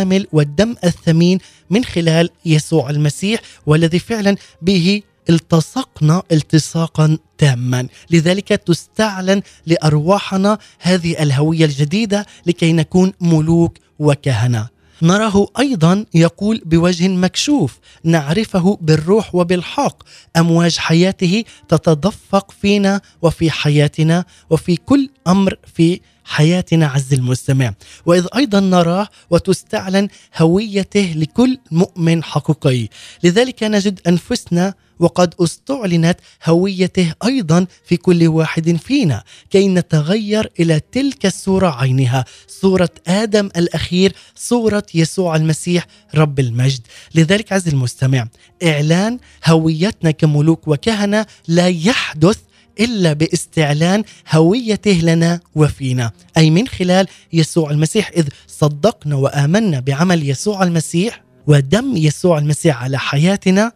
والعامل والدم الثمين من خلال يسوع المسيح والذي فعلا به التصقنا التصاقا تاما. لذلك تستعلن لأرواحنا هذه الهوية الجديدة لكي نكون ملوك وكهنة. نراه أيضا يقول بوجه مكشوف نعرفه بالروح وبالحق. أمواج حياته تتدفق فينا وفي حياتنا وفي كل أمر في حياتنا عز المستمع. وإذ أيضا نراه وتستعلن هويته لكل مؤمن حقيقي. لذلك نجد أنفسنا وقد استعلنت هويته أيضا في كل واحد فينا كي نتغير إلى تلك الصورة عينها صورة آدم الأخير صورة يسوع المسيح رب المجد. لذلك عز المستمع إعلان هويتنا كملوك وكهنة لا يحدث إلا باستعلان هويته لنا وفينا. أي من خلال يسوع المسيح إذ صدقنا وآمنا بعمل يسوع المسيح ودم يسوع المسيح على حياتنا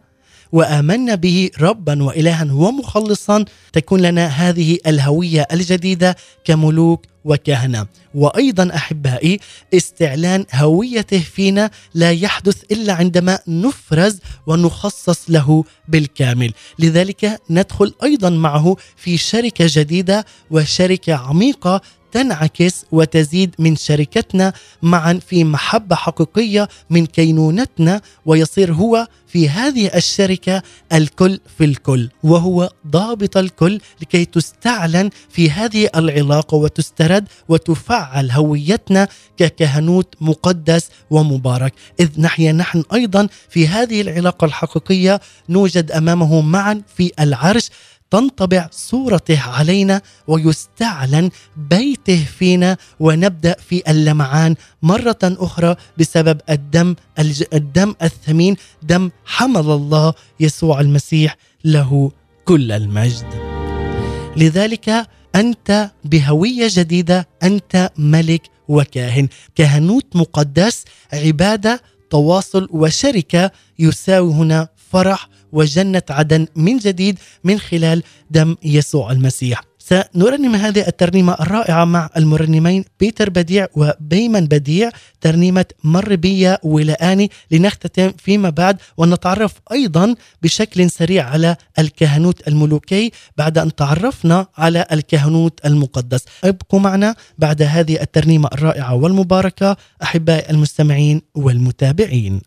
وآمنا به ربا والها ومخلصا. تكون لنا هذه الهوية الجديدة كملوك وكهنة. وأيضا أحبائي استعلان هويته فينا لا يحدث إلا عندما نفرز ونخصص له بالكامل. لذلك ندخل أيضا معه في شركة جديدة وشركة عميقة تنعكس وتزيد من شركتنا معا في محبة حقيقية من كينونتنا ويصير هو في هذه الشركة الكل في الكل وهو ضابط الكل لكي تستعلن في هذه العلاقة وتسترد وتفعل هويتنا ككهنوت مقدس ومبارك. إذ نحيا نحن أيضا في هذه العلاقة الحقيقية نوجد أمامه معا في العرش تنطبع صورته علينا ويستعلن بيته فينا ونبدأ في اللمعان مرة أخرى بسبب الدم الدم الثمين دم حمل الله يسوع المسيح له كل المجد. لذلك أنت بهوية جديدة أنت ملك وكاهن، كهنوت مقدس عبادة تواصل وشركة يساوي هنا فرح وجنه عدن من جديد من خلال دم يسوع المسيح. سنرنم هذه الترنيمة الرائعة مع المرنمين بيتر بديع وبيمن بديع ترنيمة مر بي ولآني لنختتم فيما بعد ونتعرف أيضا بشكل سريع على الكهنوت الملوكي بعد أن تعرفنا على الكهنوت المقدس ابقوا معنا بعد هذه الترنيمة الرائعة والمباركة أحبائي المستمعين والمتابعين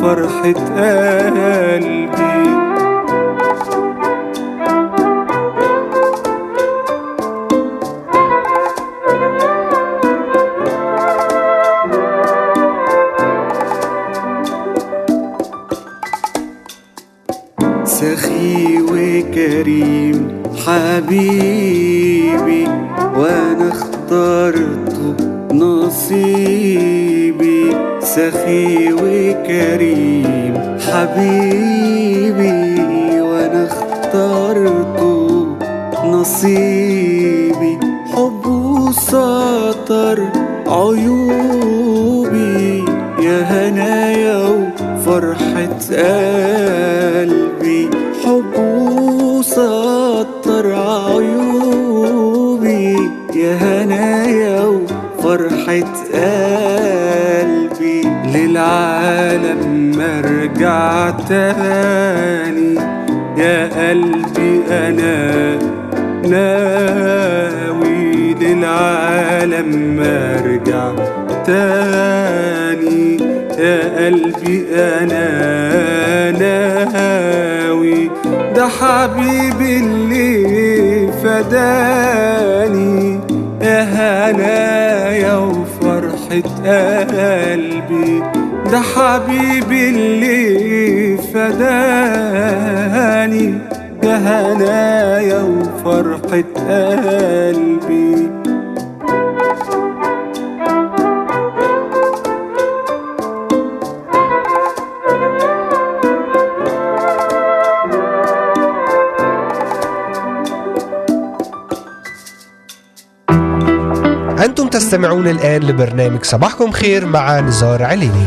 وفرحة قلبي. تستمعون الآن لبرنامج صباحكم خير مع نزار عليني.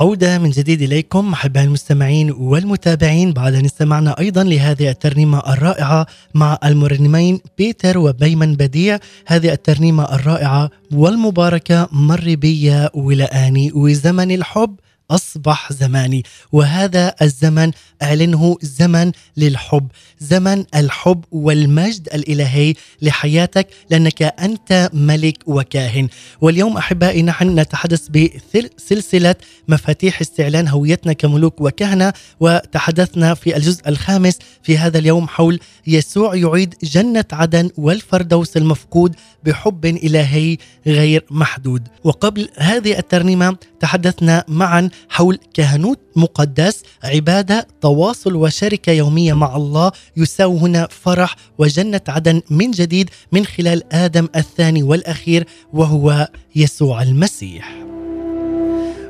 عودة من جديد إليكم أحبائي المستمعين والمتابعين بعد أن استمعنا أيضا لهذه الترنيمة الرائعة مع المرنمين بيتر وبيمن بديع. هذه الترنيمة الرائعة والمباركة مر بي ولآني وزمن الحب. أصبح زماني وهذا الزمن أعلنه زمن للحب. زمن الحب والمجد الإلهي لحياتك لأنك أنت ملك وكاهن. واليوم أحبائي نحن نتحدث بسلسلة مفاتيح استعلان هويتنا كملوك وكهنة وتحدثنا في الجزء الخامس في هذا اليوم حول يسوع يعيد جنة عدن والفردوس المفقود بحب إلهي غير محدود. وقبل هذه الترنيمة تحدثنا معا حول كهنوت مقدس عبادة تواصل وشركة يومية مع الله يساوي هنا فرح وجنة عدن من جديد من خلال آدم الثاني والأخير وهو يسوع المسيح.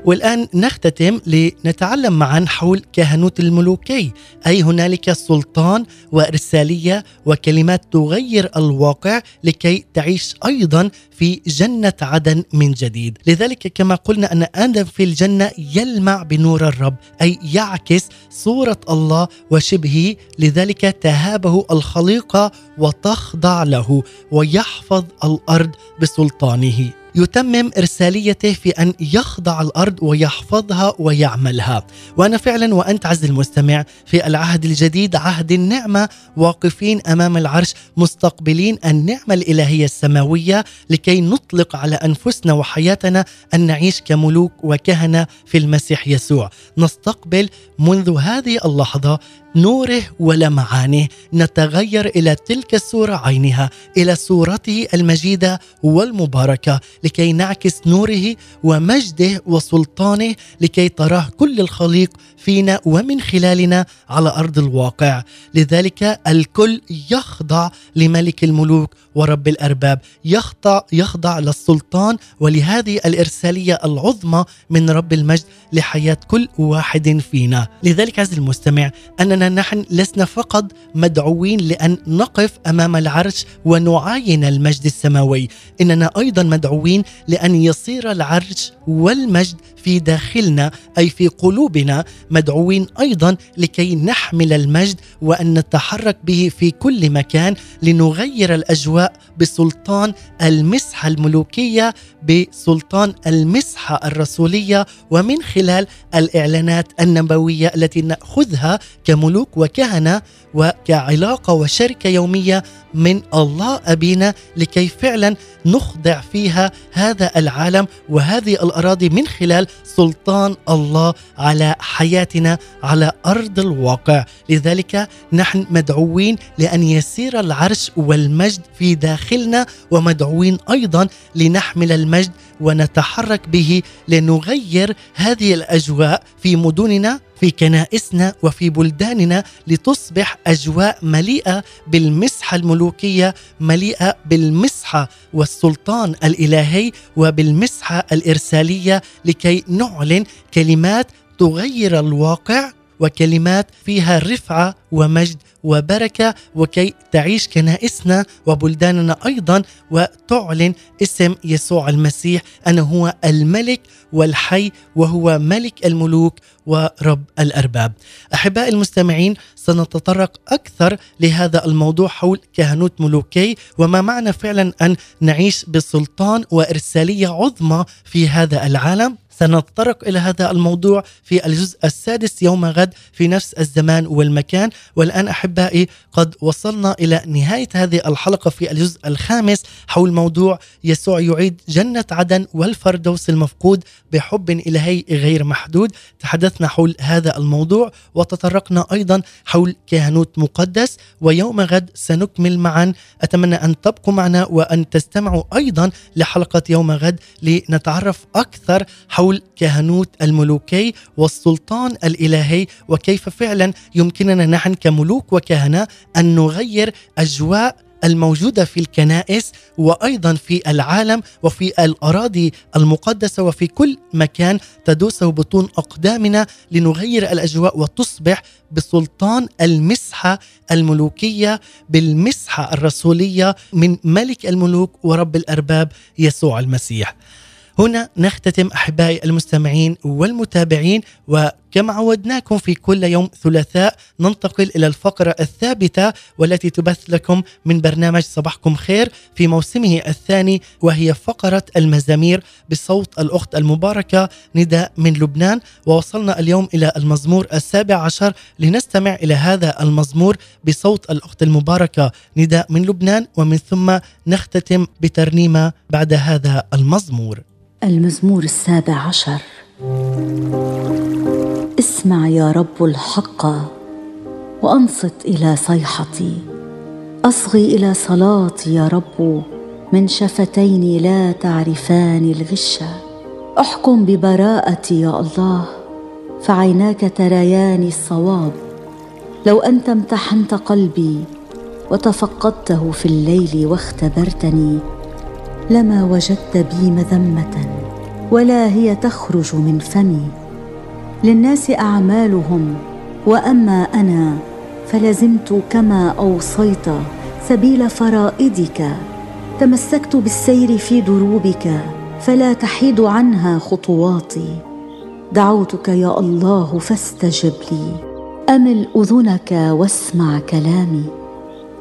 والآن نختتم لنتعلم معا حول كهنوت الملوكي. أي هنالك سلطان وإرسالية وكلمات تغير الواقع لكي تعيش أيضا في جنة عدن من جديد. لذلك كما قلنا أن آدم في الجنة يلمع بنور الرب أي يعكس صورة الله وشبهه. لذلك تهابه الخليقة وتخضع له ويحفظ الأرض بسلطانه. يتمم رساليته في أن يخضع الأرض ويحفظها ويعملها، وأنا فعلا وأنت عز المستمع في العهد الجديد عهد النعمة واقفين أمام العرش مستقبلين النعمة الإلهية السماوية لكي نطلق على أنفسنا وحياتنا أن نعيش كملوك وكهنة في المسيح يسوع، نستقبل منذ هذه اللحظة نوره ولمعانه نتغير إلى تلك الصورة عينها إلى صورته المجيدة والمباركة. لكي نعكس نوره ومجده وسلطانه لكي تراه كل الخليق فينا ومن خلالنا على أرض الواقع. لذلك الكل يخضع لملك الملوك ورب الأرباب يخضع يخضع للسلطان ولهذه الإرسالية العظمى من رب المجد لحياة كل واحد فينا. لذلك عز المستمع أننا نحن لسنا فقط مدعوين لأن نقف أمام العرش ونعاين المجد السماوي. إننا أيضا مدعوين لأن يصير العرش والمجد في داخلنا أي في قلوبنا مدعوين أيضا لكي نحمل المجد وأن نتحرك به في كل مكان لنغير الأجواء بسلطان المسحة الملوكية بسلطان المسحة الرسولية ومن خلال الإعلانات النبوية التي نأخذها كملوك وكهنة وكعلاقة وشركة يومية من الله أبينا لكي فعلا نخضع فيها هذا العالم وهذه الأراضي من خلال سلطان الله على حياتنا على أرض الواقع، لذلك نحن مدعوين لأن يسير العرش والمجد في داخلنا ومدعوين أيضا لنحمل المجد ونتحرك به لنغير هذه الأجواء في مدننا في كنائسنا وفي بلداننا لتصبح أجواء مليئة بالمسحة الملوكية مليئة بالمسحة والسلطان الإلهي وبالمسحة الإرسالية لكي نعلن كلمات تغير الواقع وكلمات فيها رفعة ومجد وبركة وكي تعيش كنائسنا وبلداننا أيضا وتعلن اسم يسوع المسيح انه هو الملك والحي وهو ملك الملوك ورب الأرباب. أحبائي المستمعين سنتطرق أكثر لهذا الموضوع حول كهنوت ملوكي وما معنى فعلا أن نعيش بسلطان وإرسالية عظمى في هذا العالم سنتطرق إلى هذا الموضوع في الجزء السادس يوم غد في نفس الزمان والمكان. والآن أحبائي قد وصلنا إلى نهاية هذه الحلقة في الجزء الخامس حول موضوع يسوع يعيد جنة عدن والفردوس المفقود بحب إلهي غير محدود. تحدثنا حول هذا الموضوع وتطرقنا أيضا حول كهنوت مقدس. ويوم غد سنكمل معا. أتمنى أن تبقوا معنا وأن تستمعوا أيضا لحلقة يوم غد لنتعرف أكثر حول كهنوت الملوكي والسلطان الإلهي وكيف فعلا يمكننا نحن كملوك وكهنة أن نغير أجواء الموجودة في الكنائس وأيضا في العالم وفي الأراضي المقدسة وفي كل مكان تدوسه بطون أقدامنا لنغير الأجواء وتصبح بسلطان المسحة الملوكية بالمسحة الرسولية من ملك الملوك ورب الأرباب يسوع المسيح. هنا نختتم أحبائي المستمعين والمتابعين وكما عودناكم في كل يوم ثلاثاء ننتقل إلى الفقرة الثابتة والتي تبث لكم من برنامج صباحكم خير في موسمه الثاني وهي فقرة المزامير بصوت الأخت المباركة نداء من لبنان. ووصلنا اليوم إلى المزمور السابع عشر لنستمع إلى هذا المزمور بصوت الأخت المباركة نداء من لبنان ومن ثم نختتم بترنيمة بعد هذا المزمور. المزمور السابع عشر. اسمع يا رب الحق وأنصت إلى صيحتي. أصغي إلى صلاتي يا رب من شفتين لا تعرفان الغش. أحكم ببراءتي يا الله فعيناك تريان الصواب. لو أنت امتحنت قلبي وتفقدته في الليل واختبرتني لما وجدت بي مذمة ولا هي تخرج من فمي. للناس أعمالهم وأما أنا فلزمت كما أوصيت سبيل فرائدك. تمسكت بالسير في دروبك فلا تحيد عنها خطواتي. دعوتك يا الله فاستجب لي. أمل أذنك واسمع كلامي.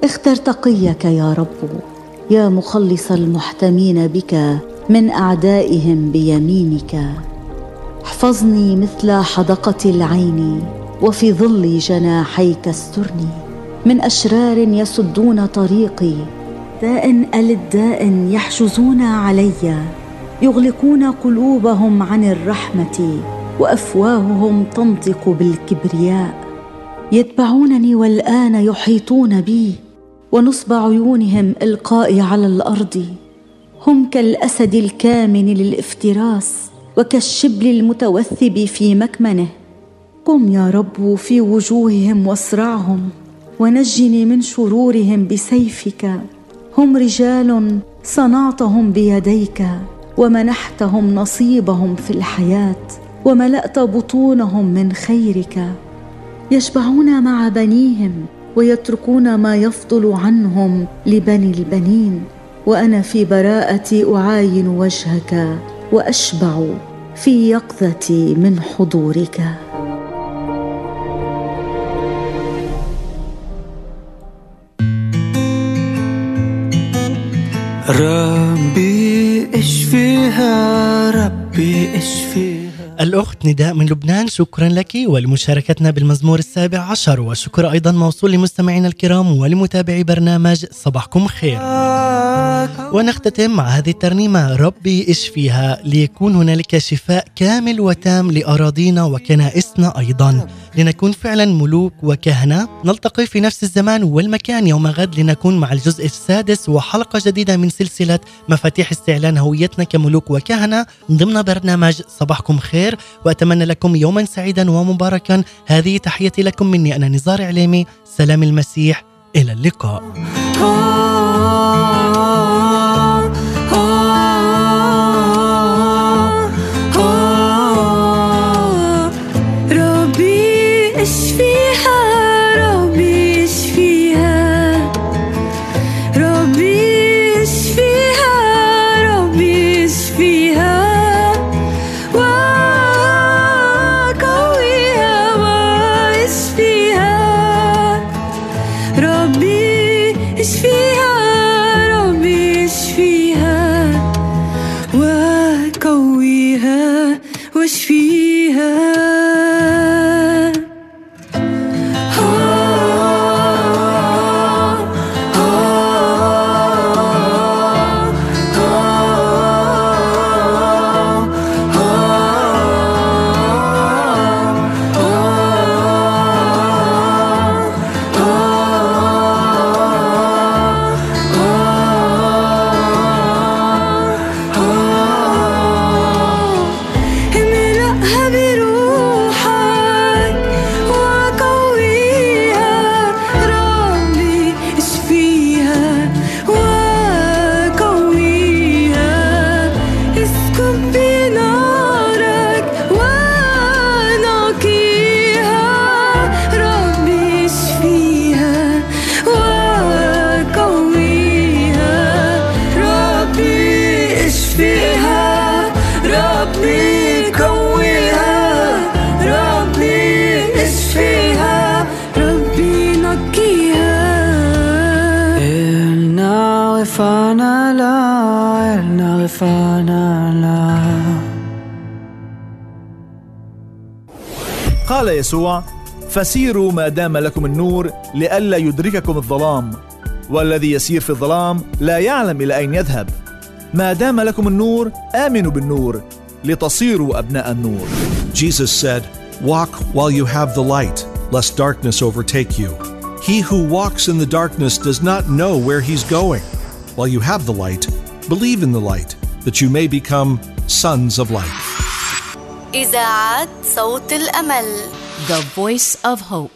اختر تقيك يا رب. يا مخلص المحتمين بك من أعدائهم بيمينك. احفظني مثل حدقة العين وفي ظل جناحيك استرني. من أشرار يسدون طريقي داء الد داء يحجزون علي. يغلقون قلوبهم عن الرحمة وأفواههم تنطق بالكبرياء. يتبعونني والآن يحيطون بي. ونصب عيونهم القائي على الأرض. هم كالأسد الكامن للإفتراس وكالشبل المتوثب في مكمنه. قم يا رب في وجوههم واصرعهم ونجني من شرورهم بسيفك. هم رجال صنعتهم بيديك ومنحتهم نصيبهم في الحياة وملأت بطونهم من خيرك. يشبعون مع بنيهم ويتركون ما يفضل عنهم لبني البنين. وأنا في براءتي أعاين وجهك وأشبع في يقظتي من حضورك. ربي إشفيها ربي إشفيها. الأخت نداء من لبنان شكرا لك ولمشاركتنا بالمزمور السابع عشر وشكر أيضا موصول لمستمعينا الكرام ولمتابعي برنامج صباحكم خير. ونختتم مع هذه الترنيمة ربي اشفيها ليكون هنالك شفاء كامل وتام لأراضينا وكنائسنا أيضا. لنكون فعلا ملوك وكهنة. نلتقي في نفس الزمان والمكان يوم غد لنكون مع الجزء السادس وحلقة جديدة من سلسلة مفاتيح استعلان هويتنا كملوك وكهنة. ضمن برنامج صباحكم خير وأتمنى لكم يوما سعيدا ومباركا. هذه تحيتي لكم مني أنا نزار عليمي. سلام المسيح إلى اللقاء. وقويها يسوع فسيروا ما دام لكم النور لئلا يدرككم الظلام والذي يسير في الظلام لا يعلم إلى اين يذهب ما دام لكم النور امنوا بالنور لتصيروا ابناء النور Jesus said, Walk while you have the light, lest darkness overtake you. He who walks in the darkness does not know where he's going. While you have the light, believe in the light, that you may become sons of light. إذاعة صوت الأمل The Voice of Hope